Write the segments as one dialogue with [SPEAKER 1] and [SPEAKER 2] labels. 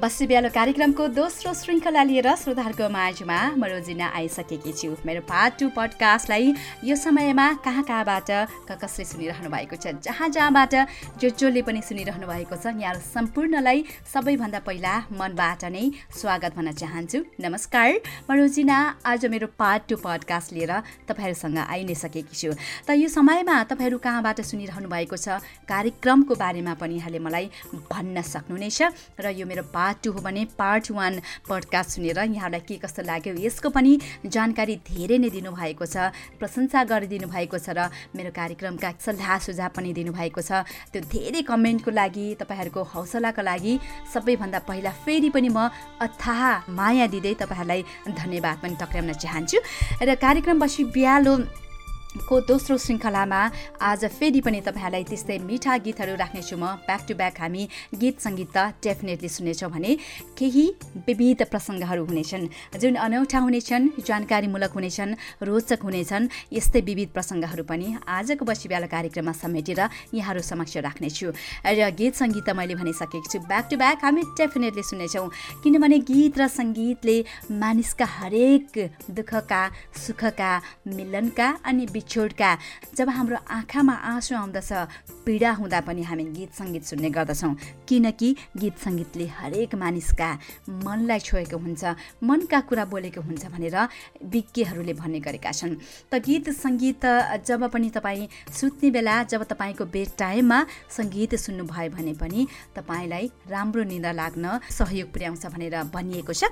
[SPEAKER 1] बसी बिहालो कार्यक्रमको दोस्रो श्रृङ्खला लिएर श्रोताहरूको माझमा म रोजिना आइसकेकी छु। मेरो पार्ट टू पडकास्टलाई यो समयमा कहाँ कहाँबाट कसले सुनिरहनु भएको छ जहाँ जहाँबाट जो जसले पनि सुनिरहनु भएको छ यहाँहरू सम्पूर्णलाई सबैभन्दा पहिला मनबाट नै स्वागत भन्न चाहन्छु। नमस्कार म रोजिना आज मेरो पार्ट टू पडकास्ट लिएर तपाईँहरूसँग आइ नै सकेकी छु। त यो समयमा तपाईँहरू कहाँबाट सुनिरहनु भएको छ कार्यक्रमको बारेमा पनि यहाँले मलाई भन्न सक्नुहुनेछ र यो मेरो पार्ट पार्ट टू हो भने पार्ट वान पडकास्ट सुनेर यहाँलाई के कस्तो लाग्यो यसको पनि जानकारी धेरै नै दिनुभएको छ प्रशंसा गरिदिनु भएको छ र मेरो कार्यक्रमका सल्लाह सुझाव पनि दिनुभएको छ। त्यो धेरै कमेन्टको लागि तपाईँहरूको हौसलाको लागि सबैभन्दा पहिला फेरि पनि म अथाह माया दिँदै तपाईँहरूलाई धन्यवाद पनि टक्राउन चाहन्छु। र कार्यक्रम बसी बिहालो को दोस्रो श्रृङ्खलामा आज फेरि पनि तपाईँहरूलाई त्यस्तै मिठा गीतहरू राख्नेछु म। ब्याक टु ब्याक हामी गीत सङ्गीत त डेफिनेटली सुनेछौँ भने केही विविध प्रसङ्गहरू हुनेछन्। जुन अनौठा हुनेछन् जानकारीमूलक हुनेछन् रोचक हुनेछन् यस्तै विविध प्रसङ्गहरू पनि आजको बसिब्यालो कार्यक्रममा समेटेर यहाँहरू समक्ष राख्नेछु। र गीत सङ्गीत त मैले भनिसकेको छु। ब्याक टु ब्याक हामी डेफिनेटली सुनेछौँ किनभने गीत र सङ्गीतले मानिसका हरेक दुःखका सुखका मिलनका अनि बिछोडका जब हाम्रो आँखामा आँसु आउँदछ पीडा हुँदा पनि हामी गीत सङ्गीत सुन्ने गर्दछौँ। किनकि गीत सङ्गीतले हरेक मानिसका मनलाई छोएको हुन्छ मनका कुरा बोलेको हुन्छ भनेर विज्ञहरूले भन्ने गरेका छन्। त गीत सङ्गीत जब पनि तपाईँ सुत्ने बेला जब तपाईँको बेड टाइममा सङ्गीत सुन्नुभयो भने पनि तपाईँलाई राम्रो निदा लाग्न सहयोग पुर्याउँछ भनेर भनिएको छ।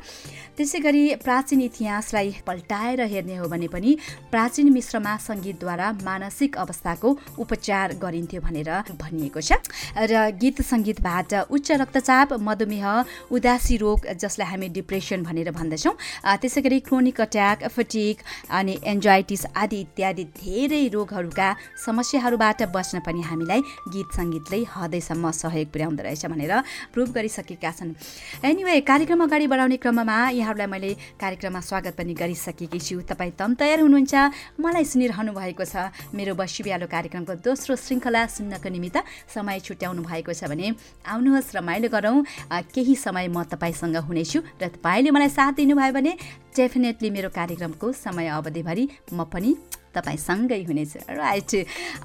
[SPEAKER 1] त्यसै गरी प्राचीन इतिहासलाई पल्टाएर हेर्ने हो भने पनि प्राचीन मिश्रमा सङ्गीतद्वारा मानसिक अवस्थाको उपचार गरिन्थ्यो भनेर भनिएको छ। र गीत सङ्गीतबाट उच्च रक्तचाप मधुमेह उदासी रोग जसलाई हामी डिप्रेसन भनेर भन्दछौँ त्यसै गरी क्रोनिक अट्याक फटिक अनि एन्जाइटिस आदि इत्यादि धेरै रोगहरूका समस्याहरूबाट बच्न पनि हामीलाई गीत सङ्गीतले हदैसम्म सहयोग पुर्याउँदो रहेछ भनेर प्रुभ गरिसकेका छन्। एनिवे कार्यक्रम अगाडि बढाउने क्रममा यहाँहरूलाई मैले कार्यक्रममा स्वागत पनि गरिसकेकी छु। तपाईँ तम तयार हुनुहुन्छ मलाई सुनिरहनु भएको छ। मेरो बसी बिहालो कार्यक्रमको दोस्रो श्रृङ्खला सुन्नको निमित्त समय छुट्याउनु भएको छ भने आउनुहोस् रमाइलो गरौँ। केही समय म तपाईँसँग हुनेछु र तपाईँले मलाई साथ दिनुभयो भने डेफिनेटली मेरो कार्यक्रमको समय अवधिभरि म पनि तपाईँसँगै हुनेछ। राइट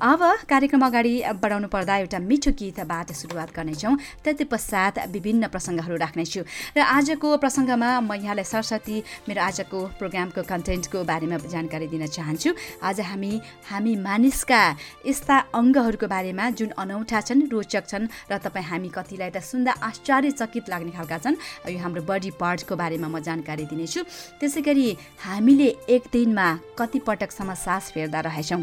[SPEAKER 1] अब कार्यक्रम अगाडि बढाउनु पर्दा एउटा मिठो गीतबाट सुरुवात गर्नेछौँ। त्यति पश्चात विभिन्न प्रसङ्गहरू राख्नेछु। र आजको प्रसङ्गमा म यहाँलाई सरस्वती मेरो आजको प्रोग्रामको कन्टेन्टको बारेमा जानकारी दिन चाहन्छु। आज हामी हामी मानिसका यस्ता अङ्गहरूको बारेमा जुन अनौठा छन् रोचक छन् र तपाईँ हामी कतिलाई त सुन्दा आश्चर्यचकित लाग्ने खालका छन् यो हाम्रो बडी पार्टको बारेमा म जानकारी दिनेछु। त्यसै गरी हामीले एक दिनमा कति पटकसम्म सास फेर्दा रहेछौँ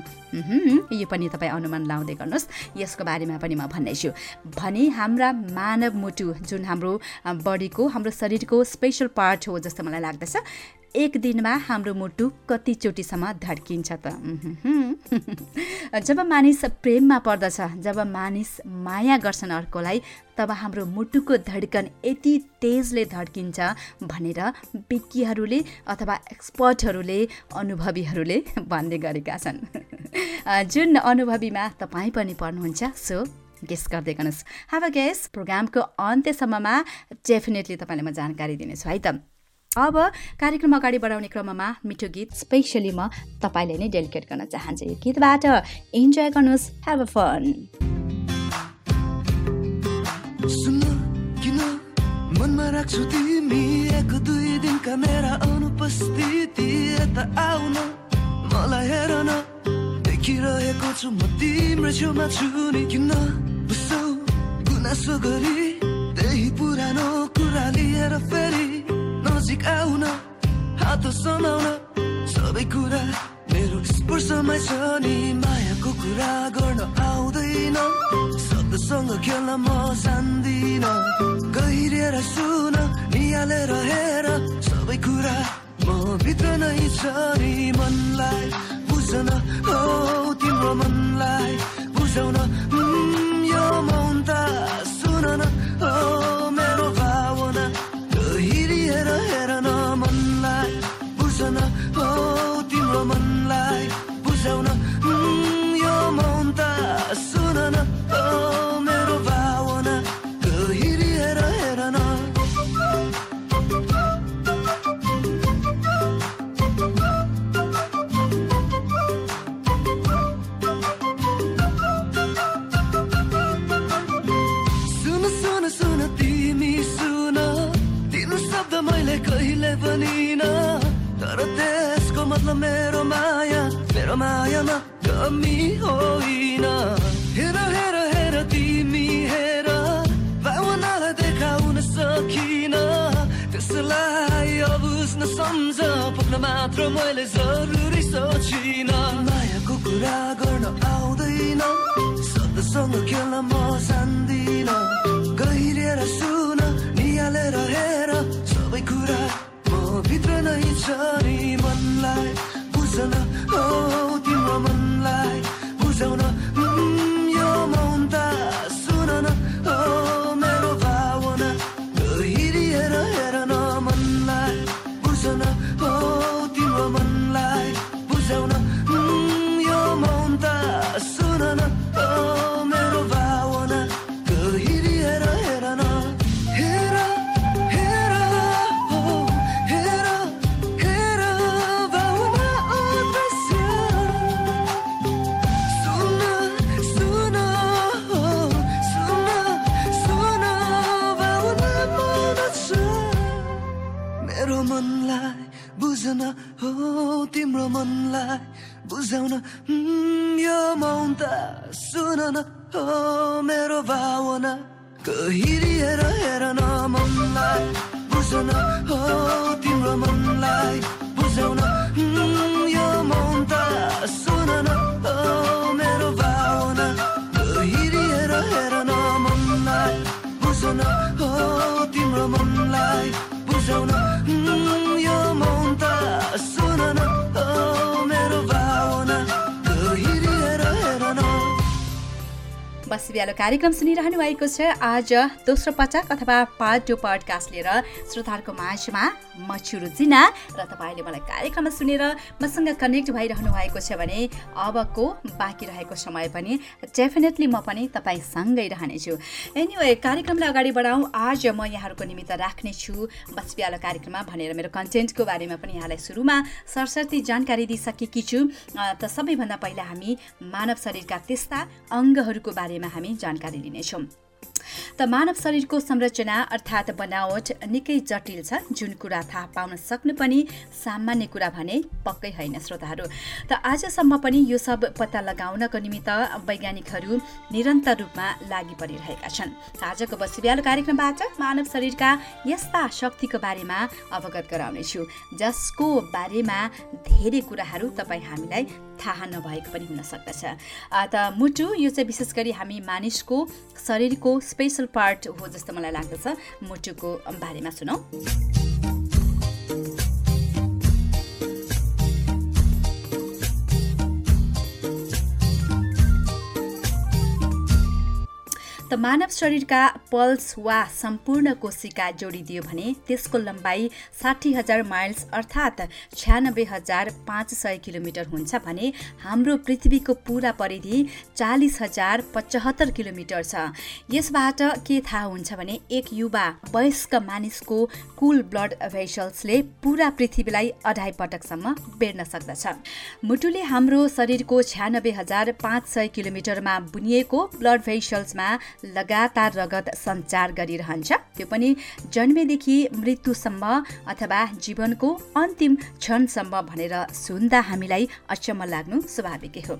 [SPEAKER 1] यो पनि तपाईँ अनुमान लाउँदै गर्नुहोस्। यसको बारेमा पनि म भन्नेछु भने हाम्रा मानव मुटु जुन हाम्रो बडीको हाम्रो शरीरको स्पेसल पार्ट हो जस्तो मलाई लाग्दछ। एक दिनमा हाम्रो मुटु कतिचोटिसम्म धड्किन्छ त। जब मानिस प्रेममा पर्दछ जब मानिस माया गर्छन् अर्कोलाई तब हाम्रो मुटुको धड्कन यति तेजले धड्किन्छ भनेर विज्ञहरूले अथवा एक्सपर्टहरूले अनुभवीहरूले भन्ने गरेका छन्। जुन अनुभवीमा तपाईँ पनि पर्नुहुन्छ सो गेस गर्दै गर्नुहोस् हाव गेस प्रोग्रामको अन्त्यसम्ममा डेफिनेटली तपाईँलाई म जानकारी दिनेछु है त। अब कार्यक्रम अगाडि बढाउने क्रममा मिठो गीत स्पेसली म तपाईँले नै डेलिकेट गर्न चाहन्छु यो गीतबाट। इन्जोय गर्नुहोस् हेभ अ फन मनमा राख्छु तिमी? एक दुई दिनका मेरा अनुपस्थिति यता आउन मलाई हेर न देखिरहेको छु म तिम्रो छेउमा छु नि। किन गुनासो गरी त्यही पुरानो कुरा लिएर फेरि नजिक आउन हात समाउन सबै कुरा मेरो स्पर्शमै छ नि मायाको कुरा गर्न आउँदैन शब्दसँग खेल्न म जान्दिन गहिरिएर सुन निहालेर हेर सबै कुरा म भित्र नै छ नि मनलाई बुझ्न हो तिम्रो मनलाई बुझाउन यो मौन त सुन न हो पनि न तर त्यसको मतलब मेरो माया मेरो मायामा
[SPEAKER 2] कमी होइन हेर हेर हेर तिमी हेर भावनालाई देखाउन सकिन त्यसलाई अब बुझ्न सम्झ पुग्न मात्र मैले जरुरी सोचिन मायाको कुरा गर्न आउँदैन शब्दसँग खेल्न उम्, यो मौन त सुन न हो मेरो भावना गहिरिएर हेर न मनलाई बुझन हो
[SPEAKER 1] बिहालो कार्यक्रम सुनिरहनु भएको छ। आज दोस्रो पटक अथवा पार्ट टू पडकास्ट लिएर श्रोताहरूको माझमा म छु रुजिना र तपाईँले मलाई कार्यक्रममा सुनेर मसँग कनेक्ट भइरहनु भएको छ भने अबको बाँकी रहेको समय पनि डेफिनेटली म पनि तपाईँसँगै रहनेछु। एनिवे कार्यक्रमलाई अगाडि बढाउँ। आज म यहाँहरूको निमित्त राख्नेछु बस बिहालो कार्यक्रममा भनेर मेरो कन्टेन्टको बारेमा पनि यहाँलाई सुरुमा सरस्वती जानकारी दिइसकेकी छु। त सबैभन्दा पहिला हामी मानव शरीरका त्यस्ता अङ्गहरूको बारेमा जानकारी लिनेछौँ। त मानव शरीरको संरचना अर्थात् बनावट निकै जटिल छ जुन कुरा थाहा पाउन सक्नु पनि सामान्य कुरा भने पक्कै होइन श्रोताहरू। त आजसम्म पनि यो सब पत्ता लगाउनको निमित्त वैज्ञानिकहरू निरन्तर रूपमा लागि परिरहेका छन्। आजको बसिबिहालो कार्यक्रमबाट मानव शरीरका यस्ता शक्तिको बारेमा अवगत गराउनेछु जसको बारेमा धेरै कुराहरू तपाईँ हामीलाई थाहा नभएको पनि हुन सक्दछ। त मुटु यो चाहिँ विशेष गरी हामी मानिसको शरीरको स्पेसल पार्ट हो जस्तो मलाई लाग्दछ। मुटुको बारेमा सुनौ। त मानव शरीरका पल्स वा सम्पूर्ण कोशिका जोडिदियो भने त्यसको लम्बाइ साठी हजार माइल्स अर्थात् छ्यानब्बे हजार पाँच सय किलोमिटर हुन्छ भने हाम्रो पृथ्वीको पुरा परिधि चालिस हजार पचहत्तर किलोमिटर छ। यसबाट के थाहा हुन्छ भने एक युवा वयस्क मानिसको कुल ब्लड भेसल्सले पुरा पृथ्वीलाई अढाई पटकसम्म बेर्न सक्दछ। मुटुले हाम्रो शरीरको छ्यानब्बे हजार पाँच सय किलोमिटरमा बुनिएको ब्लड भेसल्समा लगातार रगत सञ्चार गरिरहन्छ। त्यो पनि जन्मेदेखि मृत्युसम्म अथवा जीवनको अन्तिम क्षणसम्म भनेर सुन्दा हामीलाई अचम्म लाग्नु स्वाभाविकै हो।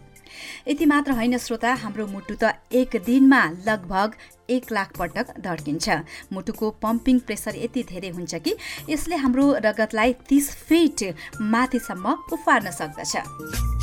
[SPEAKER 1] यति मात्र होइन श्रोता हाम्रो मुटु त एक दिनमा लगभग एक लाख पटक धड्किन्छ। मुटुको पम्पिङ प्रेसर यति धेरै हुन्छ कि यसले हाम्रो रगतलाई तिस फिट माथिसम्म उफार्न सक्दछ।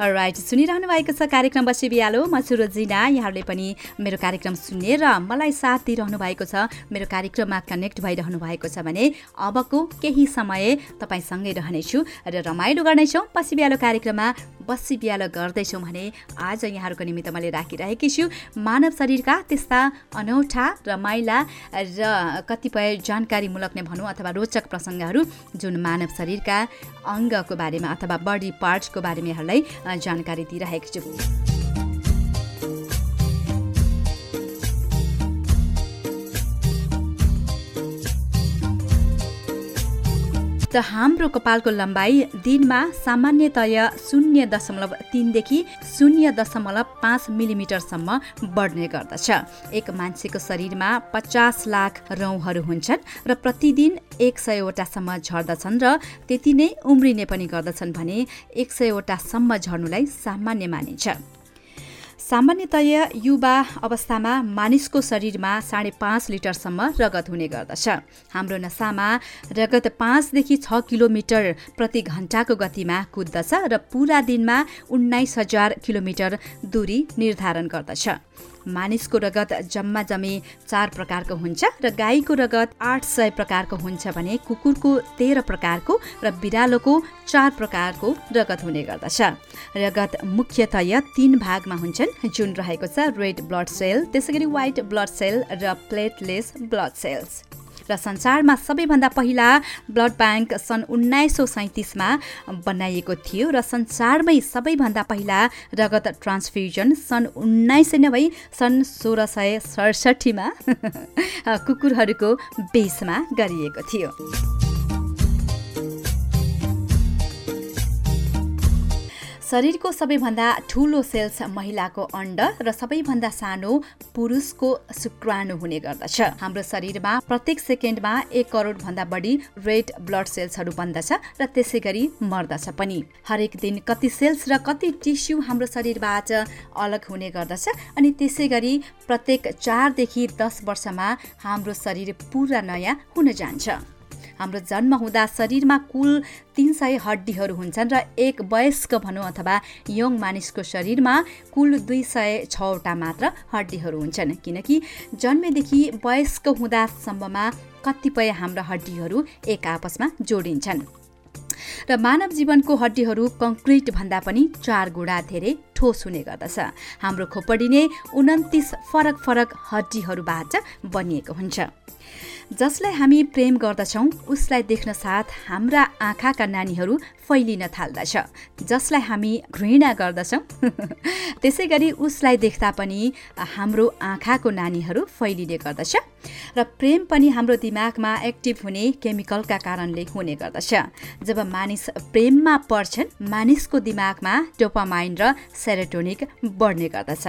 [SPEAKER 1] राइट सुनिरहनु भएको छ कार्यक्रम बसी बिहालो। म सुरजिना यहाँहरूले पनि मेरो कार्यक्रम सुनेर मलाई साथ दिइरहनु भएको छ। मेरो कार्यक्रममा कनेक्ट भइरहनु भएको छ भने अबको केही समय तपाईँसँगै रहनेछु र रमाइलो गर्नेछौँ। बसी बिहालो कार्यक्रममा बसी बिहालो गर्दैछौँ भने आज यहाँहरूको निमित्त मैले राखिरहेकी छु। मानव शरीरका त्यस्ता अनौठा रमाइला र कतिपय जानकारीमूलक नै भनौँ अथवा रोचक प्रसङ्गहरू जुन मानव शरीरका अङ्गको बारेमा अथवा बडी पार्ट्सको बारेमा यहाँहरूलाई जानकारी दिइरहेको छु त हाम्रो कपालको लम्बाइ दिनमा सामान्यतया शून्य दशमलव तिनदेखि शून्य दशमलव पाँच मिलिमिटरसम्म बढ्ने गर्दछ। एक मान्छेको शरीरमा पचास लाख रौँहरू हुन्छन् र प्रतिदिन एक सयवटासम्म झर्दछन् र त्यति नै उम्रिने पनि गर्दछन् भने एक सयवटासम्म झर्नुलाई सामान्य मानिन्छ। सामान्यतया युवा अवस्थामा मानिसको शरीरमा साढे पाँच लिटरसम्म रगत हुने गर्दछ। हाम्रो नसामा रगत पाँचदेखि छ किलोमिटर प्रति घन्टाको गतिमा कुद्दछ र पुरा दिनमा उन्नाइस हजार किलोमिटर दूरी निर्धारण गर्दछ। मानिसको रगत जम्मा जम्मी चार प्रकारको हुन्छ र गाईको रगत आठ सय प्रकारको हुन्छ भने कुकुरको तेह्र प्रकारको र बिरालोको चार प्रकारको रगत हुने गर्दछ। रगत मुख्यतया तीन भागमा हुन्छन् जुन रहेको छ रेड ब्लड सेल त्यसै गरी व्हाइट ब्लड सेल र प्लेटलेस ब्लड सेल्स। र संसारमा सबैभन्दा पहिला ब्लड ब्याङ्क सन् उन्नाइस सौ सैँतिसमा बनाइएको थियो र संसारमै सबैभन्दा पहिला रगत ट्रान्सफ्युजन सन् उन्नाइस सय नब्बे सन् सोह्र सय सडसठीमा कुकुरहरूको बेसमा गरिएको थियो। शरीरको सबैभन्दा ठुलो सेल्स महिलाको अण्ड र सबैभन्दा सानो पुरुषको शुक्राणु हुने गर्दछ। हाम्रो शरीरमा प्रत्येक सेकेन्डमा एक करोड भन्दा बढी रेड ब्लड सेल्सहरू बन्दछ र त्यसै गरी मर्दछ पनि। हरेक दिन कति सेल्स र कति टिस्यु हाम्रो शरीरबाट अलग हुने गर्दछ अनि त्यसै गरी प्रत्येक चारदेखि दस वर्षमा हाम्रो शरीर पुरा नयाँ हुन जान्छ। हाम्रो जन्म हुँदा शरीरमा कुल तिन सय हड्डीहरू हुन्छन् र एक वयस्क भनौँ अथवा यङ मानिसको शरीरमा कुल दुई सय छवटा मात्र हड्डीहरू हुन्छन्। किनकि जन्मेदेखि वयस्क हुँदासम्ममा कतिपय हाम्रा हड्डीहरू एक आपसमा जोडिन्छन्। र मानव जीवनको हड्डीहरू कङ्क्रिट भन्दा पनि चार गुणा धेरै ठोस हुने गर्दछ। हाम्रो खोपडी नै उन्तिस फरक फरक हड्डीहरूबाट बनिएको हुन्छ। जसलाई हामी प्रेम गर्दछौँ उसलाई देख्न साथ हाम्रा आँखाका नानीहरू फैलिन थाल्दछ जसलाई हामी घृणा गर्दछौँ। त्यसै गरी उसलाई देख्दा पनि हाम्रो आँखाको नानीहरू फैलिने गर्दछ र प्रेम पनि हाम्रो दिमागमा एक्टिभ हुने केमिकलका कारणले हुने गर्दछ। जब मानिस प्रेममा पर्छन् मानिसको दिमागमा डोपामाइन र सेरोटोनिक बढ्ने गर्दछ।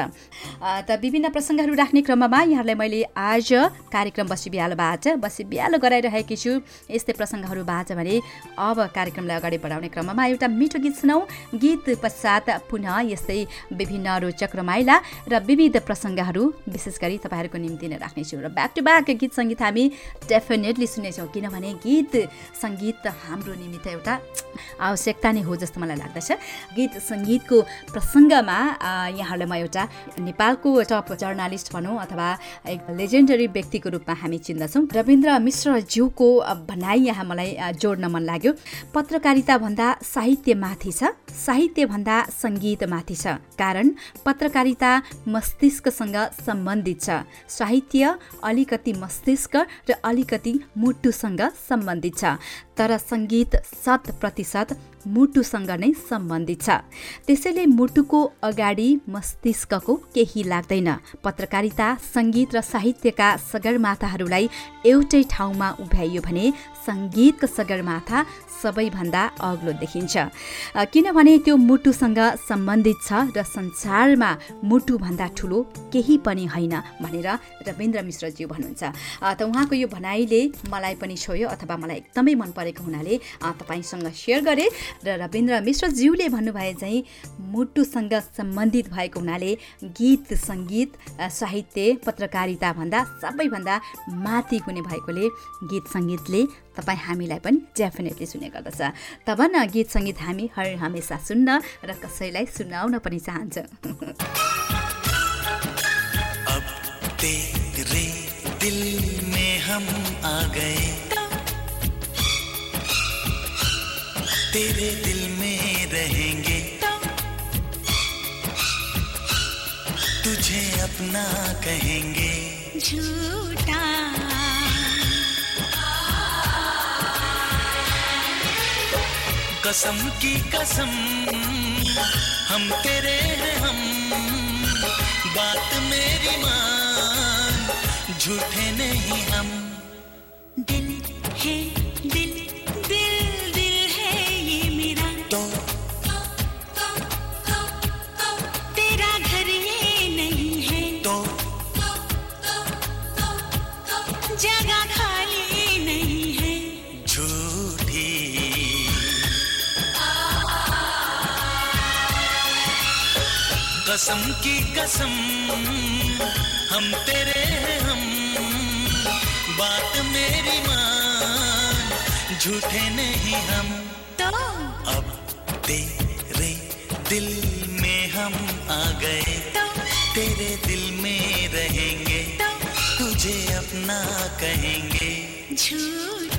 [SPEAKER 1] त विभिन्न प्रसङ्गहरू राख्ने क्रममा यहाँलाई मैले आज कार्यक्रम बसी बिहालोबाट बसी बिहालो गराइरहेकी छु। यस्तै प्रसङ्गहरूबाट भने अब कार्यक्रमलाई अगाडि बढाउने क्रममा एउटा मिठो गीत सुनौ। गीत पश्चात पुनः यस्तै विभिन्न रोचक रमाइला र विविध प्रसङ्गहरू विशेष गरी तपाईँहरूको निम्ति नै राख्नेछु र ब्याक टु ब्याक गीत सङ्गीत हामी डेफिनेटली सुनेछौँ किनभने गीत सङ्गीत हाम्रो निमित्त एउटा आवश्यकता नै हो जस्तो मलाई लाग्दछ। गीत सङ्गीतको प्रसङ्गमा यहाँहरूलाई म एउटा नेपालको टप जर्नालिस्ट भनौँ अथवा एक लेजेन्डरी व्यक्तिको रूपमा हामी चिन्दछौँ। रविन्द्र मिश्रज्यूको भनाइ यहाँ मलाई जोड्न मन लाग्यो। पत्रकारिता भन्दा साहित्य माथि छ साहित्य भन्दा सङ्गीत माथि छ कारण पत्रकारिता मस्तिष्कसँग सम्बन्धित छ। साहित्य अलिकति मस्तिष्क र अलिकति मुटुसँग सम्बन्धित छ तर सङ्गीत शत प्रतिशत मुटुसँग नै सम्बन्धित छ। त्यसैले मुटुको अगाडि मस्तिष्कको केही लाग्दैन। पत्रकारिता सङ्गीत र साहित्यका सगरमाथाहरूलाई एउटै ठाउँमा उभ्याइयो भने सङ्गीतको सगरमाथा सबैभन्दा अग्लो देखिन्छ। किनभने त्यो मुटुसँग सम्बन्धित छ र संसारमा मुटुभन्दा ठुलो केही पनि होइन भनेर रविन्द्र मिश्रज्यू भन्नुहुन्छ। त उहाँको यो भनाइले मलाई पनि छोयो अथवा मलाई एकदमै मन परेको हुनाले तपाईँसँग सेयर गरेँ र रविन्द्र मिश्रज्यूले भन्नुभए चाहिँ मुटुसँग सम्बन्धित भएको हुनाले गीत सङ्गीत साहित्य पत्रकारिता भन्दा सबैभन्दा माथि हुने भएकोले गीत सङ्गीतले तपाईँ हामीलाई पनि डेफिनेटली सुने गर्दछ तब न गीत सङ्गीत हामी हर हमेसा सुन्न र कसैलाई सुनाउन पनि चाहन्छ। दिल में हम आ गए। तेरे दिल में रहेंगे। तुझे अपना कहेंगे। झूठा कसम की कसम, हम तेरे हैं हम। बात मेरी मान, झूठे नहीं हम। दिल है
[SPEAKER 3] कसम की कसम हम तेरे हैं हम। बात मेरी मान झूठे नहीं हम।
[SPEAKER 4] तो
[SPEAKER 3] अब तेरे दिल में हम आ गए।
[SPEAKER 4] तो
[SPEAKER 3] तेरे दिल में रहेंगे।
[SPEAKER 4] तो
[SPEAKER 3] तुझे अपना कहेंगे।
[SPEAKER 4] झूठा।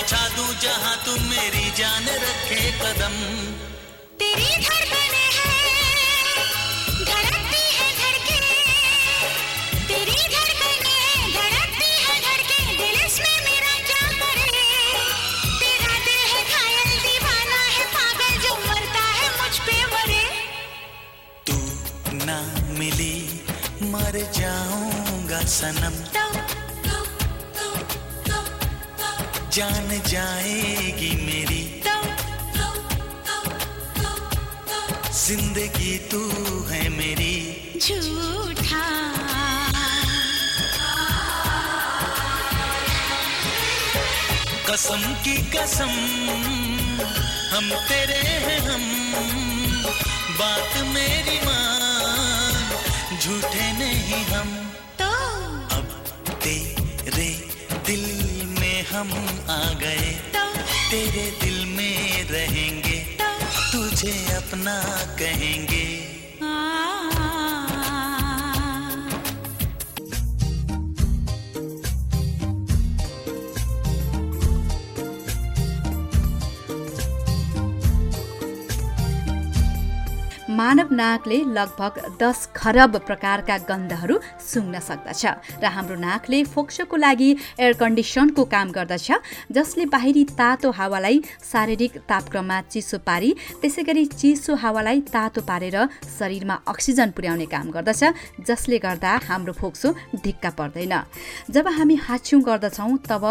[SPEAKER 3] बिछा दूँ जहाँ तू मेरी जान रखे कदम।
[SPEAKER 4] तेरी धड़कने हैं धड़कती है धड़के। तेरी धड़कने धड़कती है धड़के दिल इसमें मेरा क्या करे? तेरा दिल है घायल दीवाना है पागल जो मरता है मुझ पे मरे।
[SPEAKER 3] तू ना मिली मर जाऊँगा सनम।
[SPEAKER 4] तो
[SPEAKER 3] जान जाएगी मेरी।
[SPEAKER 4] तो
[SPEAKER 3] ज़िंदगी तू है मेरी।
[SPEAKER 4] झूठा।
[SPEAKER 3] कसम की कसम हम तेरे हैं हम। बात मेरी मान झूठे नहीं हम। हम आ गए। तेरे दिल में रहेंगे। तुझे अपना कहेंगे।
[SPEAKER 1] मानव नाकले लगभग दस खरब प्रकारका गन्धहरू सुँग्न सक्दछ र हाम्रो नाकले फोक्सोको लागि एयर कन्डिसनको काम गर्दछ जसले बाहिरी तातो हावालाई शारीरिक तापक्रममा चिसो पारी त्यसै गरी चिसो हावालाई तातो पारेर शरीरमा अक्सिजन पुर्याउने काम गर्दछ जसले गर्दा हाम्रो फोक्सो ढिक्का पर्दैन। जब हामी हाच्छ्यौँ गर्दछौँ तब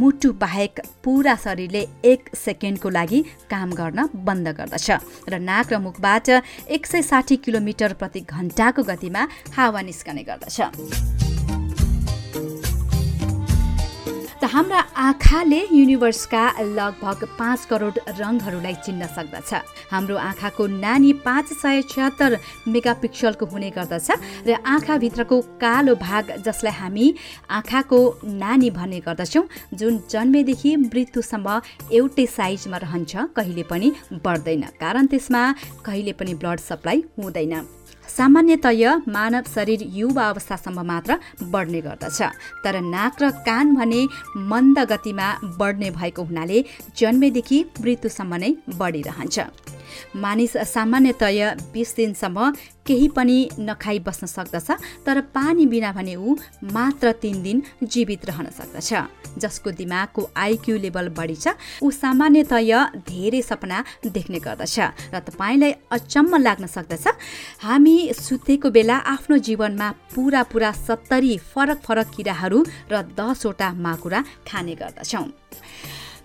[SPEAKER 1] मुटु बाहेक पुरा शरीरले एक सेकेन्डको लागि काम गर्न बन्द गर्दछ र नाक र मुखबाट एक सय साठी किलोमिटर प्रति घन्टाको गतिमा हावा निस्कने गर्दछ। त हाम्रा आँखाले युनिभर्सका लगभग पाँच करोड रङहरूलाई चिन्न सक्दछ। हाम्रो आँखाको नानी पाँच सय छत्तर मेगापिक्सलको हुने गर्दछ र आँखाभित्रको कालो भाग जसलाई हामी आँखाको नानी भन्ने गर्दछौँ जुन जन्मेदेखि मृत्युसम्म एउटै साइजमा रहन्छ कहिले पनि बढ्दैन। कारण त्यसमा कहिले पनि ब्लड सप्लाई हुँदैन। सामान्यतया मानव शरीर युवा अवस्थासम्म मात्र बढ्ने गर्दछ। तर नाक र कान भने मन्द गतिमा बढ्ने भएको हुनाले जन्मेदेखि मृत्युसम्म नै बढिरहन्छ। मानिस सामान्यतया बिस दिनसम्म केही पनि नखाई बस्न सक्दछ तर पानी बिना भने ऊ मात्र तिन दिन जीवित रहन सक्दछ। जसको दिमागको आइक्यू लेभल बढी छ ऊ सामान्यतया धेरै सपना देख्ने गर्दछ र तपाईँलाई अचम्म लाग्न सक्दछ हामी सुतेको बेला आफ्नो जीवनमा पुरा पुरा सत्तरी फरक फरक किराहरू र दसवटा माकुरा खाने गर्दछौँ।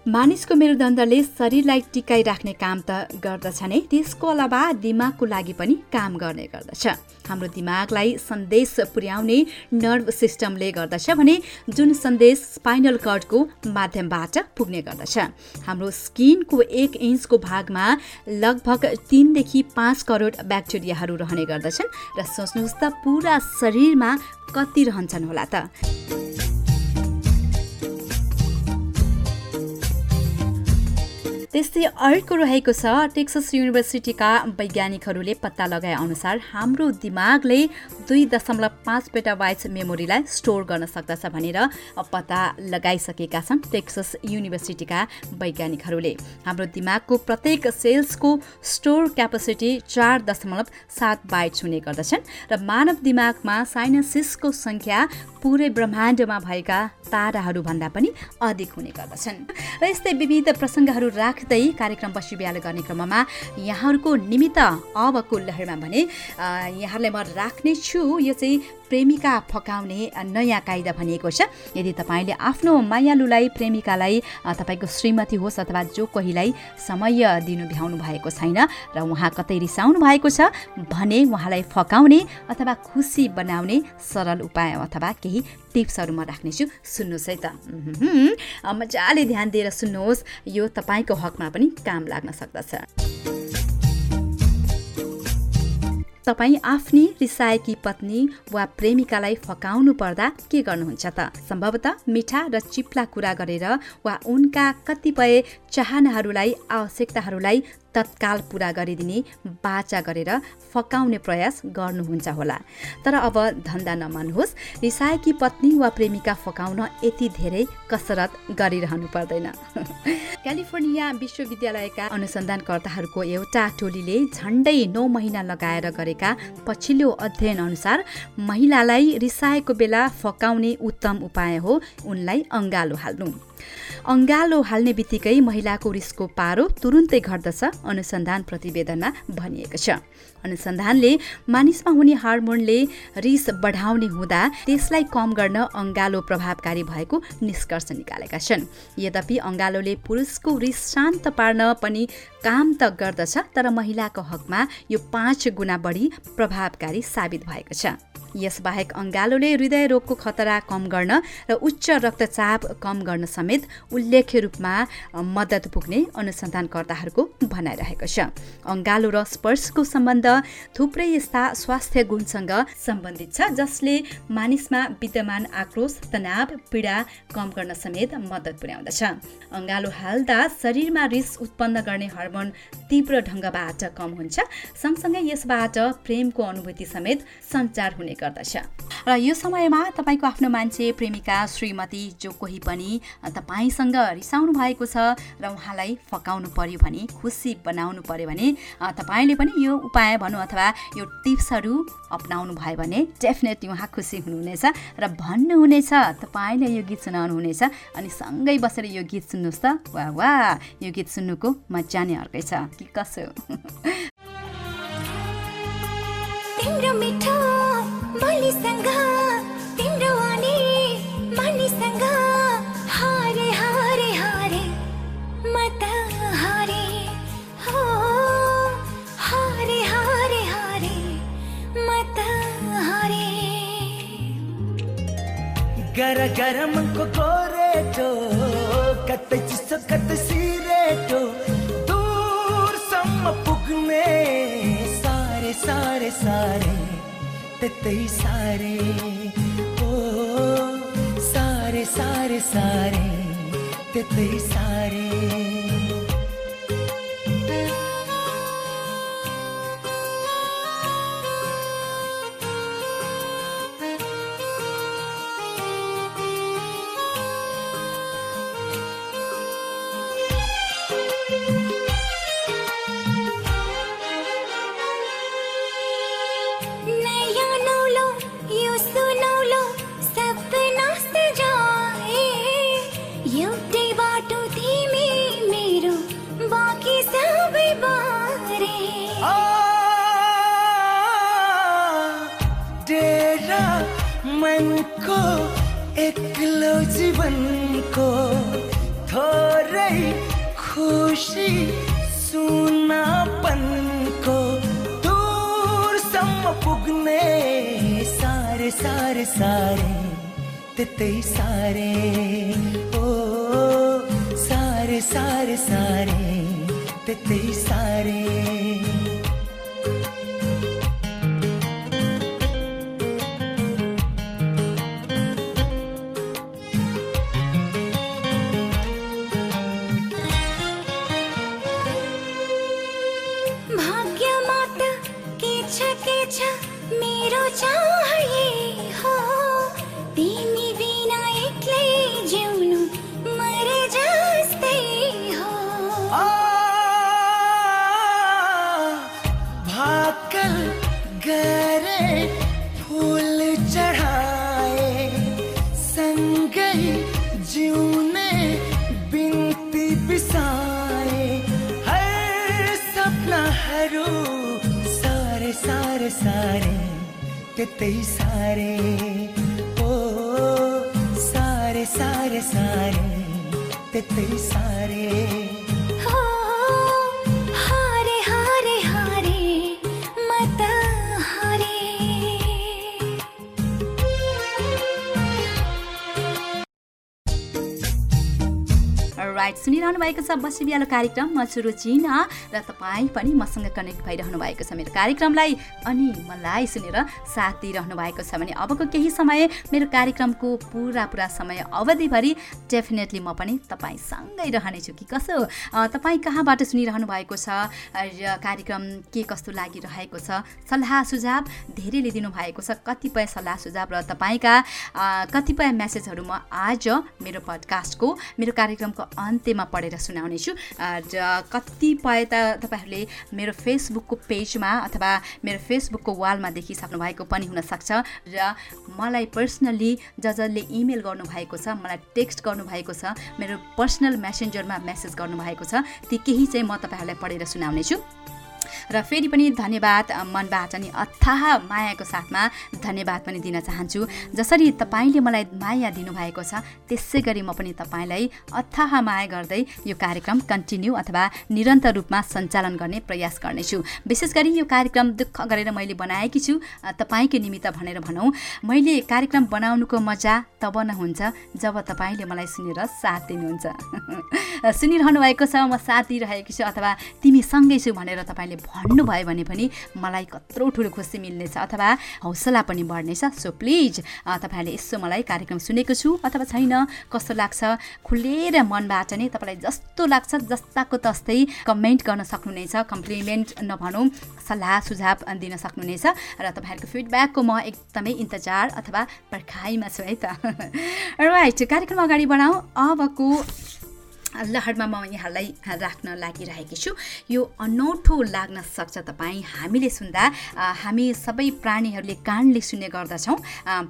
[SPEAKER 1] मानिसको मेरुदण्डले शरीरलाई टिकाइराख्ने काम त गर्दछ नै त्यसको अलावा दिमागको लागि पनि काम गर्ने गर्दछ। हाम्रो दिमागलाई सन्देश पुर्याउने नर्भ सिस्टमले गर्दछ भने जुन सन्देश स्पाइनल कर्डको माध्यमबाट पुग्ने गर्दछ। हाम्रो स्किनको एक इन्चको भागमा लगभग तिनदेखि पाँच करोड ब्याक्टेरियाहरू रहने गर्दछन् र सोच्नुहोस् त पुरा शरीरमा कति रहन्छन् होला त। त्यस्तै अर्को रहेको छ टेक्सस युनिभर्सिटीका वैज्ञानिकहरूले पत्ता लगाए अनुसार हाम्रो दिमागले दुई दशमलव पाँच पेटाबाइट्स मेमोरीलाई स्टोर गर्न सक्दछ भनेर पत्ता लगाइसकेका छन् टेक्सस युनिभर्सिटीका वैज्ञानिकहरूले। हाम्रो दिमागको प्रत्येक सेल्सको स्टोर क्यापासिटी चार दशमलव सात बाइट्स हुने गर्दछन् र मानव दिमागमा साइनसिसको सङ्ख्या पुरै ब्रह्माण्डमा भएका ताराहरूभन्दा पनि अधिक हुने गर्दछन्। र यस्तै विविध प्रसङ्गहरू राख्दै कार्यक्रम बसी बिहाल गर्ने क्रममा यहाँहरूको निमित्त अबको लहरमा भने यहाँहरूलाई म राख्नेछु। यो चाहिँ प्रेमिका फकाउने नयाँ कायदा भनिएको छ। यदि तपाईँले आफ्नो मायालुलाई प्रेमिकालाई तपाईँको श्रीमती होस् अथवा जो कोहीलाई समय दिनु भ्याउनु भएको छैन र उहाँ कतै रिसाउनु भएको छ भने उहाँलाई फकाउने अथवा खुसी बनाउने सरल उपाय अथवा केही टिप्सहरू म राख्नेछु सुन्नुहोस् है त। मजाले ध्यान दिएर सुन्नुहोस्। यो तपाईँको हकमा पनि काम लाग्न सक्दछ। तपाईँ आफ्नी रिसाएकी पत्नी वा प्रेमिकालाई फकाउनु पर्दा के गर्नुहुन्छ त? सम्भवतः मिठा र चिप्ला कुरा गरेर वा उनका कतिपय चाहनाहरूलाई आवश्यकताहरूलाई तत्काल पुरा गरिदिने बाचा गरेर फकाउने प्रयास गर्नुहुन्छ होला। तर अब धन्दा नमान्नुहोस् रिसाएकी पत्नी वा प्रेमिका फकाउन यति धेरै कसरत गरिरहनु पर्दैन। क्यालिफोर्निया विश्वविद्यालयका अनुसन्धानकर्ताहरूको एउटा टोलीले झन्डै नौ महिना लगाएर गरेका पछिल्लो अध्ययन अनुसार महिलालाई रिसाएको बेला फकाउने उत्तम उपाय हो उनलाई अङ्गालो हाल्नु। अङ्गालो हाल्ने बित्तिकै महिलाको रिसको पारो तुरुन्तै घट्दछ अनुसन्धान प्रतिवेदनमा भनिएको छ। अनुसन्धानले मानिसमा हुने हार्मोनले रिस बढाउने हुँदा त्यसलाई कम गर्न अङ्गालो प्रभावकारी भएको निष्कर्ष निकालेका छन्। यद्यपि अङ्गालोले पुरुषको रिस शान्त पार्न पनि काम त गर्दछ तर महिलाको हकमा यो पाँच गुणा बढी प्रभावकारी साबित भएको छ। यसबाहेक अङ्गालोले हृदय रोगको खतरा कम गर्न र उच्च रक्तचाप कम गर्न समेत उल्लेख्य रूपमा मद्दत पुग्ने अनुसन्धानकर्ताहरूको भनाइरहेको छ। अङ्गालो र स्पर्शको सम्बन्ध थुप्रै यस्ता स्वास्थ्य गुणसँग सम्बन्धित छ जसले मानिसमा विद्यमान आक्रोश तनाव पीडा कम गर्न समेत मद्दत पुर्याउँदछ। अङ्गालो हाल्दा शरीरमा रिस उत्पन्न गर्ने हर्मोन तीव्र ढङ्गबाट कम हुन्छ। सँगसँगै यसबाट प्रेमको अनुभूति समेत सञ्चार हुने गर्दछ। र यो समयमा तपाईँको आफ्नो मान्छे प्रेमिका श्रीमती जो कोही पनि तपाईँसँग रिसाउनु भएको छ र उहाँलाई फकाउनु पर्यो भने खुसी बनाउनु पर्यो भने तपाईँले पनि यो उपाय भनौँ अथवा यो टिप्सहरू अप्नाउनु भयो भने डेफिनेटली उहाँ खुसी हुनुहुनेछ र भन्नुहुनेछ तपाईँले यो गीत सुनाउनुहुनेछ अनि सँगै बसेर यो गीत सुन्नुहोस् त। वा वा यो गीत सुन्नुको मजा नै अर्कै छ कि कसो?
[SPEAKER 5] मिठो बोलीसँग तिम्रो आने मानिसँग हारे हारे हारे म त हारे हो हारे हारे हारे म त हारे।
[SPEAKER 6] गर गरमको गोरेटो कतै चिसो कतै सिरेटो त्यतै सारे ओ सारे सारे सारे त्यतै सारे।
[SPEAKER 1] राइट छ बसी बिहालो कार्यक्रम म छु रुचिना र तपाईँ पनि मसँग कनेक्ट भइरहनु भएको छ मेरो कार्यक्रमलाई। अनि मलाई सुनेर साथ दिइरहनु भएको छ भने अबको केही समय मेरो कार्यक्रमको पुरा पुरा समय अवधिभरि डेफिनेटली म पनि तपाईँसँगै रहनेछु कि कसो? तपाईँ कहाँबाट सुनिरहनु भएको छ? र कार्यक्रम के कस्तो लागिरहेको छ? सल्लाह सुझाव धेरैले दिनुभएको छ। कतिपय सल्लाह सुझाव र तपाईँका कतिपय मेसेजहरू म आज मेरो पडकास्टको मेरो कार्यक्रमको अन्त्यमा पढेर सुनाउनेछु। र कतिपय त तपाईँहरूले मेरो फेसबुकको पेजमा अथवा मेरो फेसबुकको वालमा देखिसक्नु भएको पनि हुनसक्छ र मलाई पर्सनल्ली ज जसले इमेल गर्नुभएको छ मलाई टेक्स्ट गर्नुभएको छ मेरो पर्सनल मेसेन्जरमा मेसेज गर्नुभएको छ ती केही चाहिँ म तपाईँहरूलाई पढेर सुनाउनेछु। र फेरि पनि धन्यवाद मनबाट नि अथाह मायाको साथमा धन्यवाद पनि दिन चाहन्छु। जसरी तपाईँले मलाई माया दिनुभएको छ त्यसै गरी म पनि तपाईँलाई अथाह माया गर्दै यो कार्यक्रम कन्टिन्यू अथवा निरन्तर रूपमा सञ्चालन गर्ने प्रयास गर्नेछु। विशेष गरी यो कार्यक्रम दुःख गरेर मैले बनाएकी छु तपाईँकै निमित्त भनेर भनौँ। मैले कार्यक्रम बनाउनुको मजा तब न हुन्छ जब तपाईँले मलाई सुनेर साथ दिनुहुन्छ। सुनिरहनु भएको छ म साथ दिइरहेको छु अथवा तिमी सँगै छु भनेर तपाईँले भन्नुभयो भने पनि मलाई कत्रो ठुलो खुसी मिल्नेछ अथवा हौसला पनि बढ्नेछ। सो प्लिज तपाईँहरूले यसो मलाई कार्यक्रम सुनेको छु। अथवा छैन कस्तो लाग्छ? खुलेर मनबाट नै तपाईँलाई जस्तो लाग्छ जस्ताको तस्तै कमेन्ट गर्न सक्नुहुनेछ कम्प्लिमेन्ट नभनौँ सल्लाह सुझाव दिन सक्नुहुनेछ। र तपाईँहरूको फिडब्याकको म एकदमै इन्तजार अथवा पर्खाइमा छु है त। राइट कार्यक्रम अगाडि बढाउँ। अबको लहरमा म यहाँलाई राख्न लागिरहेकी छु। यो अनौठो लाग्न सक्छ तपाईँ हामीले सुन्दा हामी सबै प्राणीहरूले कानले सुन्ने गर्दछौँ।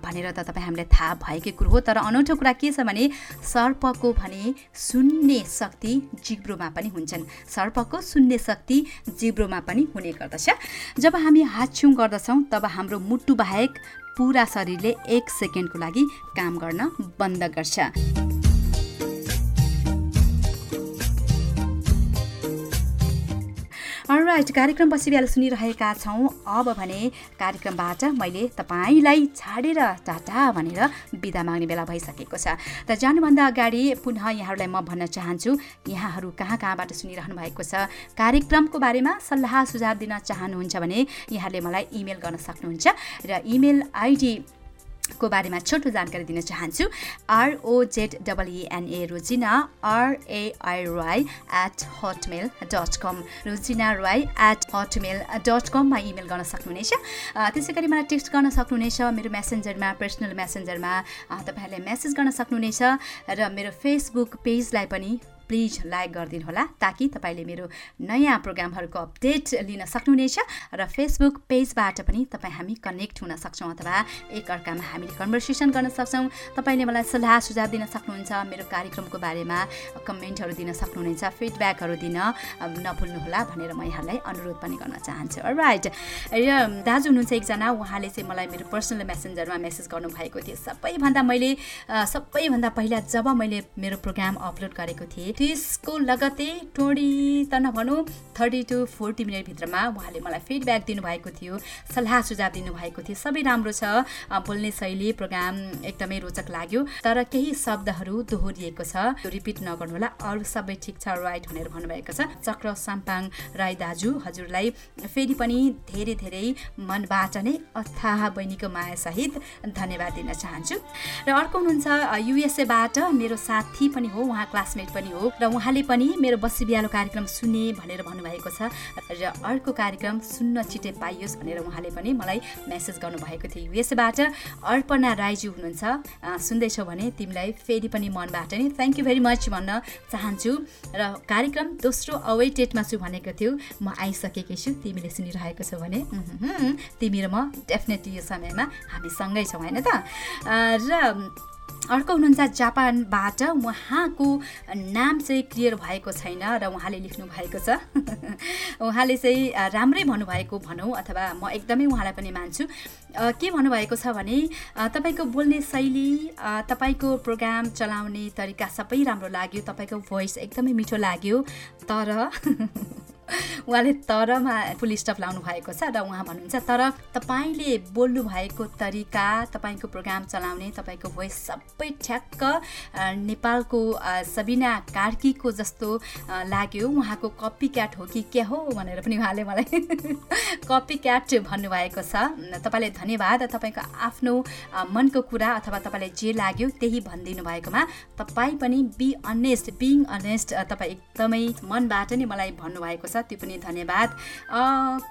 [SPEAKER 1] भनेर त तपाईँ हामीलाई थाहा भएकै कुरो हो तर अनौठो कुरा के छ भने सर्पको भने सुन्ने शक्ति जिब्रोमा पनि हुन्छन्। सर्पको सुन्ने शक्ति जिब्रोमा पनि हुने गर्दछ। जब हामी हात छुङ गर्दछौँ तब हाम्रो मुटु बाहेक पुरा शरीरले एक सेकेन्डको लागि काम गर्न बन्द गर्छ। राइट कार्यक्रम बेला सुनिरहेका छौँ। अब भने कार्यक्रमबाट मैले तपाईँलाई छाडेर टाटा भनेर बिदा माग्ने बेला भइसकेको छ। त जानुभन्दा अगाडि पुनः यहाँहरूलाई म भन्न चाहन्छु यहाँहरू कहाँ कहाँबाट सुनिरहनु भएको छ? कार्यक्रमको बारेमा सल्लाह सुझाव दिन चाहनुहुन्छ भने यहाँले मलाई इमेल गर्न सक्नुहुन्छ र इमेल आइडी को बारेमा छोटो जानकारी दिन चाहन्छु। R O Z double E N A Rojina R A I Rai at hotmail dot com Rojina Rai at hotmail dot कममा इमेल गर्न सक्नुहुनेछ। त्यसै गरी मलाई टेक्स्ट गर्न सक्नुहुनेछ मेरो मेसेन्जरमा पर्सनल मेसेन्जरमा तपाईँहरूले मेसेज गर्न सक्नुहुनेछ र मेरो फेसबुक पेजलाई पनि प्लिज लाइक गरिदिनु होला ताकि तपाईँले मेरो नयाँ प्रोग्रामहरूको अपडेट लिन सक्नुहुनेछ र फेसबुक पेजबाट पनि तपाईँ हामी कनेक्ट हुन सक्छौँ अथवा एकअर्कामा हामीले कन्भर्सेसन गर्न सक्छौँ। तपाईँले मलाई सल्लाह सुझाव दिन सक्नुहुन्छ मेरो कार्यक्रमको बारेमा कमेन्टहरू दिन सक्नुहुनेछ फिडब्याकहरू दिन नभुल्नुहोला भनेर म यहाँलाई अनुरोध पनि गर्न चाहन्छु। राइट र दाजु हुनुहुन्छ एकजना उहाँले चाहिँ मलाई मेरो पर्सनल मेसेन्जरमा मेसेज गर्नुभएको थियो। सबैभन्दा मैले सबैभन्दा पहिला जब मैले मेरो प्रोग्राम अपलोड गरेको थिएँ त्यसको लगतै ट्वेन्टी त नभनौँ थर्टी टु फोर्टी मिनटभित्रमा उहाँले मलाई फिडब्याक दिनुभएको थियो सल्लाह सुझाव दिनुभएको थियो सबै राम्रो छ। बोल्ने शैली प्रोग्राम एकदमै रोचक लाग्यो तर केही शब्दहरू दोहोरिएको छ। त्यो रिपिट नगर्नुहोला अरू सबै ठिक छ राइट भनेर भन्नुभएको छ। चक्र साम्पाङ राई दाजु हजुरलाई फेरि पनि धेरै धेरै मनबाट नै अथाह बहिनीको मायासहित धन्यवाद दिन चाहन्छु। र अर्को हुनुहुन्छ युएसएबाट मेरो साथी पनि हो उहाँ क्लासमेट पनि हो। र उहाँले पनि मेरो बसी बिहालो कार्यक्रम सुने भनेर भन्नुभएको छ र अर्को कार्यक्रम सुन्न छिटे पाइयोस् भनेर उहाँले पनि मलाई मेसेज गर्नुभएको थियो। यसबाट अर्पणा राईजी हुनुहुन्छ। सुन्दैछौ भने तिमीलाई फेरि पनि मनबाट नै थ्याङ्क यू भेरी मच भन्न चाहन्छु र कार्यक्रम दोस्रो अवेटेडमा छु भनेको थियो। म आइसकेकी छु तिमीले सुनिरहेको छौ भने। तिमी र म डेफिनेटली यो समयमा हामी सँगै छौँ होइन त? र अर्को हुनुहुन्छ जापानबाट उहाँको नाम चाहिँ क्लियर भएको छैन र उहाँले लेख्नु भएको छ। उहाँले चाहिँ राम्रै भन्नुभएको भनौँ अथवा म एकदमै उहाँलाई पनि मान्छु। के भन्नुभएको छ भने तपाईँको बोल्ने शैली तपाईँको प्रोग्राम चलाउने तरिका सबै राम्रो लाग्यो तपाईँको भोइस एकदमै मिठो लाग्यो तर उहाँले तरमा फुल स्टप लाउनु भएको छ र उहाँ भन्नुहुन्छ तर तपाईँले बोल्नु भएको तरिका तपाईँको प्रोग्राम चलाउने तपाईँको भोइस सबै ठ्याक्क नेपालको सबिना कार्कीको जस्तो लाग्यो। उहाँको कपी क्याट हो कि के हो भनेर पनि उहाँले मलाई कपी क्याट भन्नुभएको छ। तपाईँले धन्यवाद। तपाईँको आफ्नो मनको कुरा अथवा तपाईँलाई जे लाग्यो त्यही भनिदिनु भएकोमा तपाईँ पनि बी अनेस्ट बिङ अनेस्ट तपाईँ एकदमै मनबाट नै मलाई भन्नुभएको छ। त्यो पनि धन्यवाद।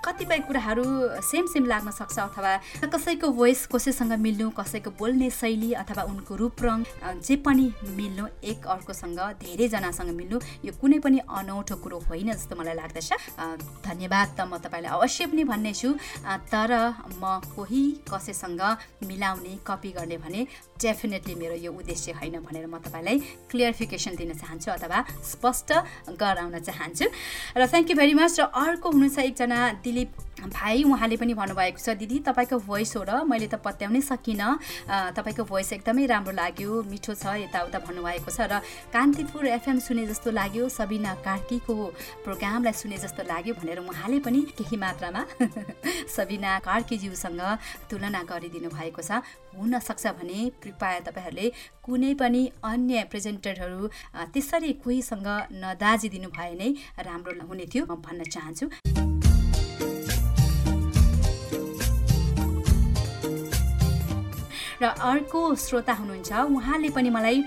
[SPEAKER 1] कतिपय कुराहरू सेम सेम लाग्न सक्छ अथवा कसैको भोइस कसैसँग मिल्नु कसैको बोल्ने शैली अथवा उनको रूप रङ जे पनि मिल्नु एक अर्कोसँग धेरैजनासँग मिल्नु यो कुनै पनि अनौठो कुरो होइन जस्तो मलाई लाग्दछ। धन्यवाद त म तपाईँलाई अवश्य पनि भन्ने छु अ, तर म कोही कसैसँग मिलाउने कपी गर्ने भने डेफिनेटली मेरो यो उद्देश्य होइन भनेर म तपाईँलाई क्लियरिफिकेसन दिन चाहन्छु अथवा स्पष्ट गराउन चाहन्छु। र थ्याङ्क यू भेरी मच र अर्को हुनुहुन्छ एकजना दिलीप भाइ उहाँले पनि भन्नुभएको छ दिदी तपाईँको भोइस हो र मैले त पत्याउनै सकिनँ। तपाईँको भोइस एकदमै राम्रो लाग्यो मिठो छ यताउता भन्नुभएको छ। र कान्तिपुर एफएम सुने जस्तो लाग्यो सबिना कार्कीको प्रोग्रामलाई सुने जस्तो लाग्यो भनेर उहाँले पनि केही मात्रामा सबिना कार्कीज्यूसँग तुलना गरिदिनु भएको छ। हुनसक्छ भने कृपया तपाईँहरूले कुनै पनि अन्य प्रेजेन्टरहरू त्यसरी कोहीसँग नदाजिदिनु भए नै राम्रो हुने थियो म भन्न चाहन्छु। र अर्को श्रोता हुनुहुन्छ। उहाँले पनि मलाई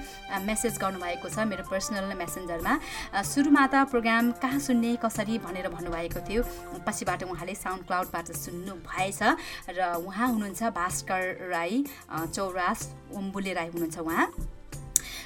[SPEAKER 1] मेसेज गर्नुभएको छ मेरो पर्सनल मेसेन्जरमा सुरुमा त प्रोग्राम कहाँ सुन्ने कसरी भनेर भन्नुभएको थियो। पछिबाट उहाँले साउन्ड क्लाउडबाट सुन्नु भएछ र उहाँ हुनुहुन्छ भास्कर राई चौरास उम्बुले राई हुनुहुन्छ उहाँ।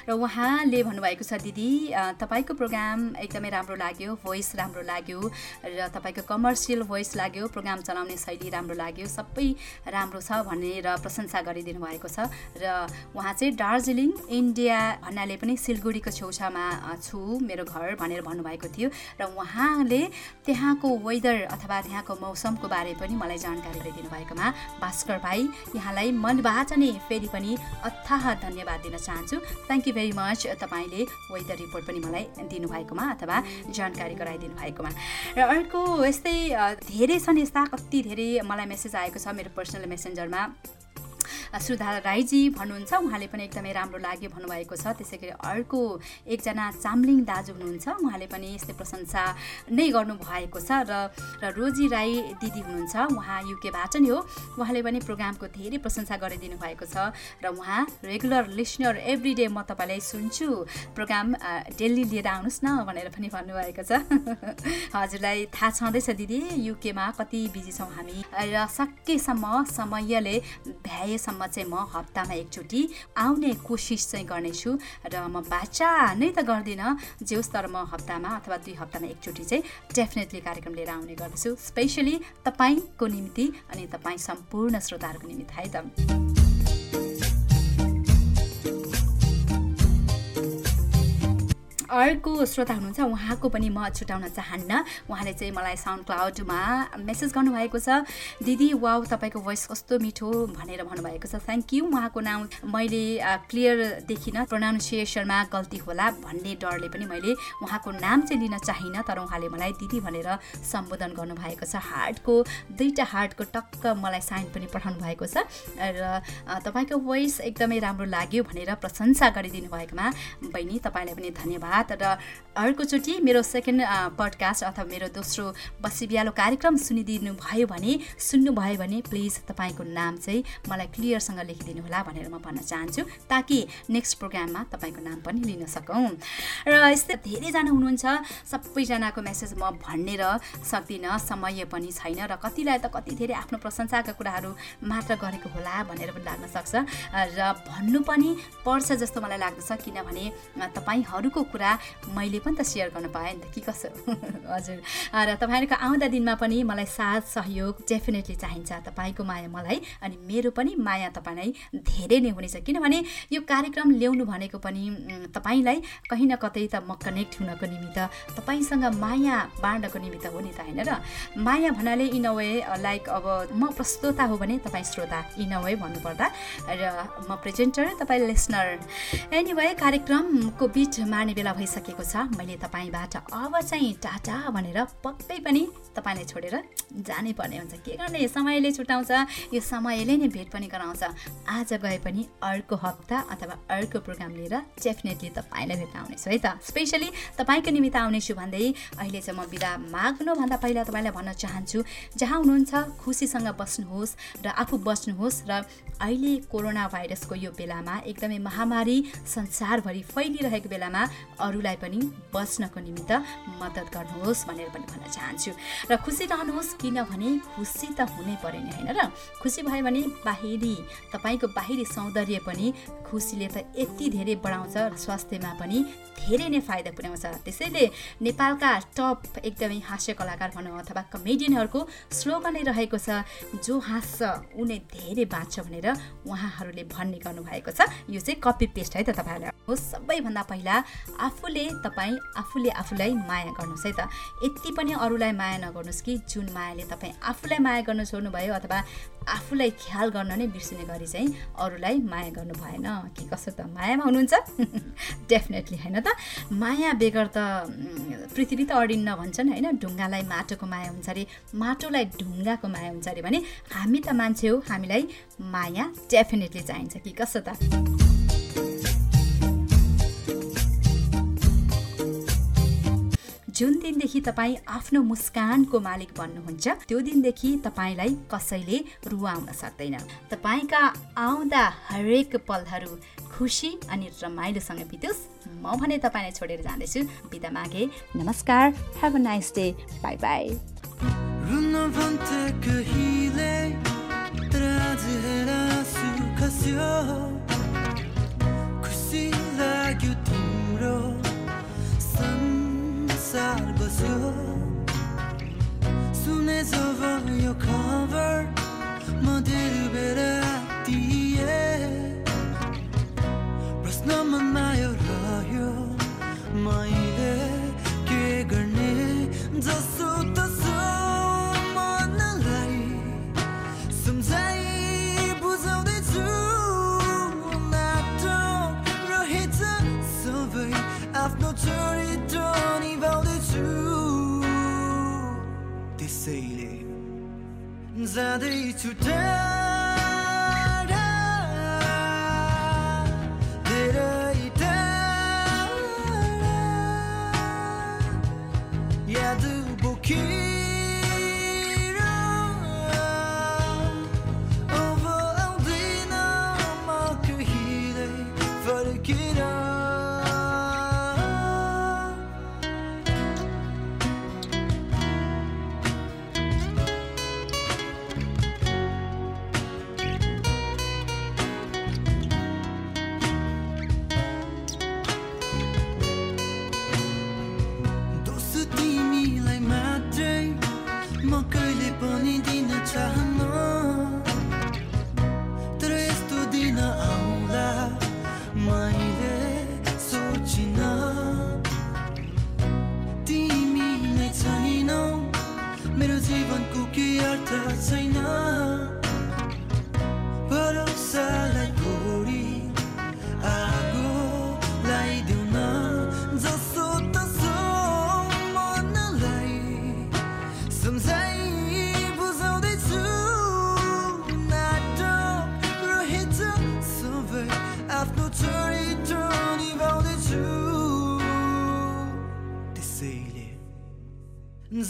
[SPEAKER 1] र उहाँले भन्नुभएको छ दिदी तपाईँको प्रोग्राम एकदमै राम्रो लाग्यो भोइस राम्रो लाग्यो र तपाईँको कमर्सियल भोइस लाग्यो प्रोग्राम चलाउने शैली राम्रो लाग्यो सबै राम्रो छ भनेर प्रशंसा गरिदिनु भएको छ। र उहाँ चाहिँ दार्जिलिङ इन्डिया भन्नाले पनि सिलगढीको छेउछाउमा छु मेरो घर भनेर भन्नुभएको थियो। र उहाँले त्यहाँको वेदर अथवा त्यहाँको मौसमको बारे पनि मलाई जानकारी दिइदिनु भएकोमा भास्कर भाइ यहाँलाई मनबाट नै फेरि पनि अथाह धन्यवाद दिन चाहन्छु। थ्याङ्क भेरी मच तपाईँले वेदर रिपोर्ट पनि मलाई दिनुभएकोमा अथवा जानकारी गराइदिनु भएकोमा। र अर्को यस्तै धेरै छन् यस्ता कति धेरै मलाई मेसेज आएको छ मेरो पर्सनल मेसेन्जरमा सुधा राईजी भन्नुहुन्छ। उहाँले पनि एकदमै राम्रो लाग्यो भन्नुभएको छ। त्यसै गरी अर्को एकजना चामलिङ दाजु हुनुहुन्छ। उहाँले पनि यस्तै प्रशंसा नै गर्नुभएको छ र र रोजी राई दिदी हुनुहुन्छ। उहाँ युकेबाट नि हो। उहाँले पनि प्रोग्रामको धेरै प्रशंसा गरिदिनु भएको छ र उहाँ रेगुलर लिसनर एभ्री डे म तपाईँलाई सुन्छु। प्रोग्राम डेली लिएर आउनुहोस् न भनेर पनि भन्नुभएको छ। हजुरलाई थाहा छँदैछ दिदी युकेमा कति बिजी छौँ हामी। र सकेसम्म समयले भ्याएसम्म चाहिँ म हप्तामा एकचोटि आउने कोसिस चाहिँ गर्नेछु र म बाचा नै त गर्दिनँ जे होस् तर म हप्तामा अथवा दुई हप्तामा एकचोटि चाहिँ डेफिनेटली कार्यक्रम लिएर आउने गर्दछु स्पेसली तपाईँको निम्ति अनि तपाईँ सम्पूर्ण श्रोताहरूको निम्ति है त। अर्को श्रोता हुनुहुन्छ उहाँको पनि म छुटाउन चाहन्न। उहाँले चाहिँ मलाई साउन्ड क्लाउडमा मेसेज गर्नुभएको छ दिदी वाउ तपाईँको भोइस कस्तो मिठो भनेर भन्नुभएको छ। थ्याङ्क यू उहाँको नाम मैले क्लियर देखिनँ प्रोनाउन्सिएसनमा गल्ती होला भन्ने डरले पनि मैले उहाँको नाम चाहिँ लिन चाहिनँ तर उहाँले मलाई दिदी भनेर सम्बोधन गर्नुभएको छ। हार्टको दुईवटा हार्टको टक्क मलाई साइन पनि पठाउनु भएको छ। र तपाईँको भोइस एकदमै राम्रो लाग्यो भनेर प्रशंसा गरिदिनु भएकोमा बहिनी तपाईँलाई पनि धन्यवाद। र अर्कोचोटि मेरो सेकेन्ड पडकास्ट अथवा मेरो दोस्रो बसी बिहालो कार्यक्रम सुनिदिनु भयो भने सुन्नुभयो भने प्लिज तपाईँको नाम चाहिँ मलाई क्लियरसँग लेखिदिनु होला भनेर म भन्न चाहन्छु ताकि नेक्स्ट प्रोग्राममा तपाईँको नाम पनि लिन सकौँ। र यस्तै धेरैजना हुनुहुन्छ सबैजनाको मेसेज म भन्ने र सक्दिनँ समय पनि छैन र कतिलाई त कति धेरै आफ्नो प्रशंसाका कुराहरू मात्र गरेको होला भनेर पनि लाग्न सक्छ। र भन्नु पनि पर्छ जस्तो मलाई लाग्दछ किनभने तपाईँहरूको कुरा मैले पनि त सेयर गर्न पाएँ नि त कि कसो? हजुर। र तपाईँहरूको आउँदा दिनमा पनि मलाई साथ सहयोग डेफिनेटली चाहिन्छ। तपाईँको माया मलाई अनि मेरो पनि माया तपाईँलाई धेरै नै हुनेछ। किनभने यो कार्यक्रम ल्याउनु भनेको पनि तपाईँलाई कहीँ न कतै त म कनेक्ट हुनको निमित्त तपाईँसँग माया बाँड्नको निमित्त हो नि त होइन र? माया भन्नाले इन अ वे लाइक अब म प्रस्तोता हो भने तपाईँ श्रोता इन अ वे भन्नुपर्दा। र म प्रेजेन्टर तपाईँ लिसनर एनिवे कार्यक्रमको बिच मार्ने बेला भइसकेको छ। मैले तपाईँबाट अब चाहिँ टाटा भनेर पक्कै पनि तपाईँलाई छोडेर जानै पर्ने हुन्छ। के गर्ने समयले छुट्याउँछ यो समयले नै भेट पनि गराउँछ। आज गए पनि अर्को हप्ता अथवा अर्को प्रोग्राम लिएर डेफिनेटली तपाईँलाई भेट्न आउनेछु है त। स्पेसली तपाईँको निमित्त आउनेछु भन्दै अहिले चाहिँ म बिदा माग्नुभन्दा पहिला तपाईँलाई भन्न चाहन्छु जहाँ हुनुहुन्छ खुसीसँग बस्नुहोस् र आफू बस्नुहोस् र अहिले कोरोना भाइरसको यो बेलामा एकदमै महामारी संसारभरि फैलिरहेको बेलामा अरूलाई पनि बच्नको निमित्त मद्दत गर्नुहोस् भनेर पनि भन्न चाहन्छु। र खुसी रहनुहोस् किनभने खुसी त हुनै पर्यो नि होइन र खुसी भयो भने बाहिरी तपाईँको बाहिरी सौन्दर्य पनि खुसीले त यति धेरै बढाउँछ र स्वास्थ्यमा पनि धेरै नै फाइदा पुर्याउँछ। त्यसैले नेपालका टप एकदमै हास्य कलाकार भनौँ अथवा कमेडियनहरूको स्लोगनै रहेको छ जो हाँस्छ उनी धेरै बाँच्छ भनेर उहाँहरूले भन्ने गर्नुभएको छ। यो चाहिँ कपी पेस्ट है त तपाईँहरूलाई। सबैभन्दा पहिला आफूले तपाईँ आफूले आफूलाई माया गर्नुहोस् है त? यति पनि अरूलाई माया नगर्नुहोस् कि जुन मायाले तपाईँ आफूलाई माया गर्नु छोड्नुभयो अथवा आफूलाई ख्याल गर्न नै बिर्सिने गरी चाहिँ अरूलाई माया गर्नु भएन। कि कसो त? मायामा हुनुहुन्छ? डेफिनेटली होइन त? माया बेगर त पृथ्वी त अडिन्न भन्छन् होइन? ढुङ्गालाई माटोको माया हुन्छ अरे माटोलाई ढुङ्गाको माया हुन्छ अरे भने हामी त मान्छे हो हामीलाई माया डेफिनेटली चाहिन्छ कि कसो त? जुन दिनदेखि तपाईँ आफ्नो मुस्कानको मालिक बन्नुहुन्छ त्यो दिनदेखि तपाईँलाई कसैले रुवाउन सक्दैन। तपाईँका आउँदा हरेक पलहरू खुसी अनि रमाइलोसँग बितोस्। म भने तपाईँलाई छोडेर जाँदैछु। बिदा मागे। नमस्कार। Have a nice day bye bye
[SPEAKER 2] खुसी लाग्यो तिम्रो संसार बस्यो सुने जब यो खबर म धेरै बेर आत्तिए प्रश्न मनमा यो रह्यो मैले के गर्ने जसो तसो जाँदैछु टाढा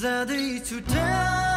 [SPEAKER 2] जाँदैछु टाढा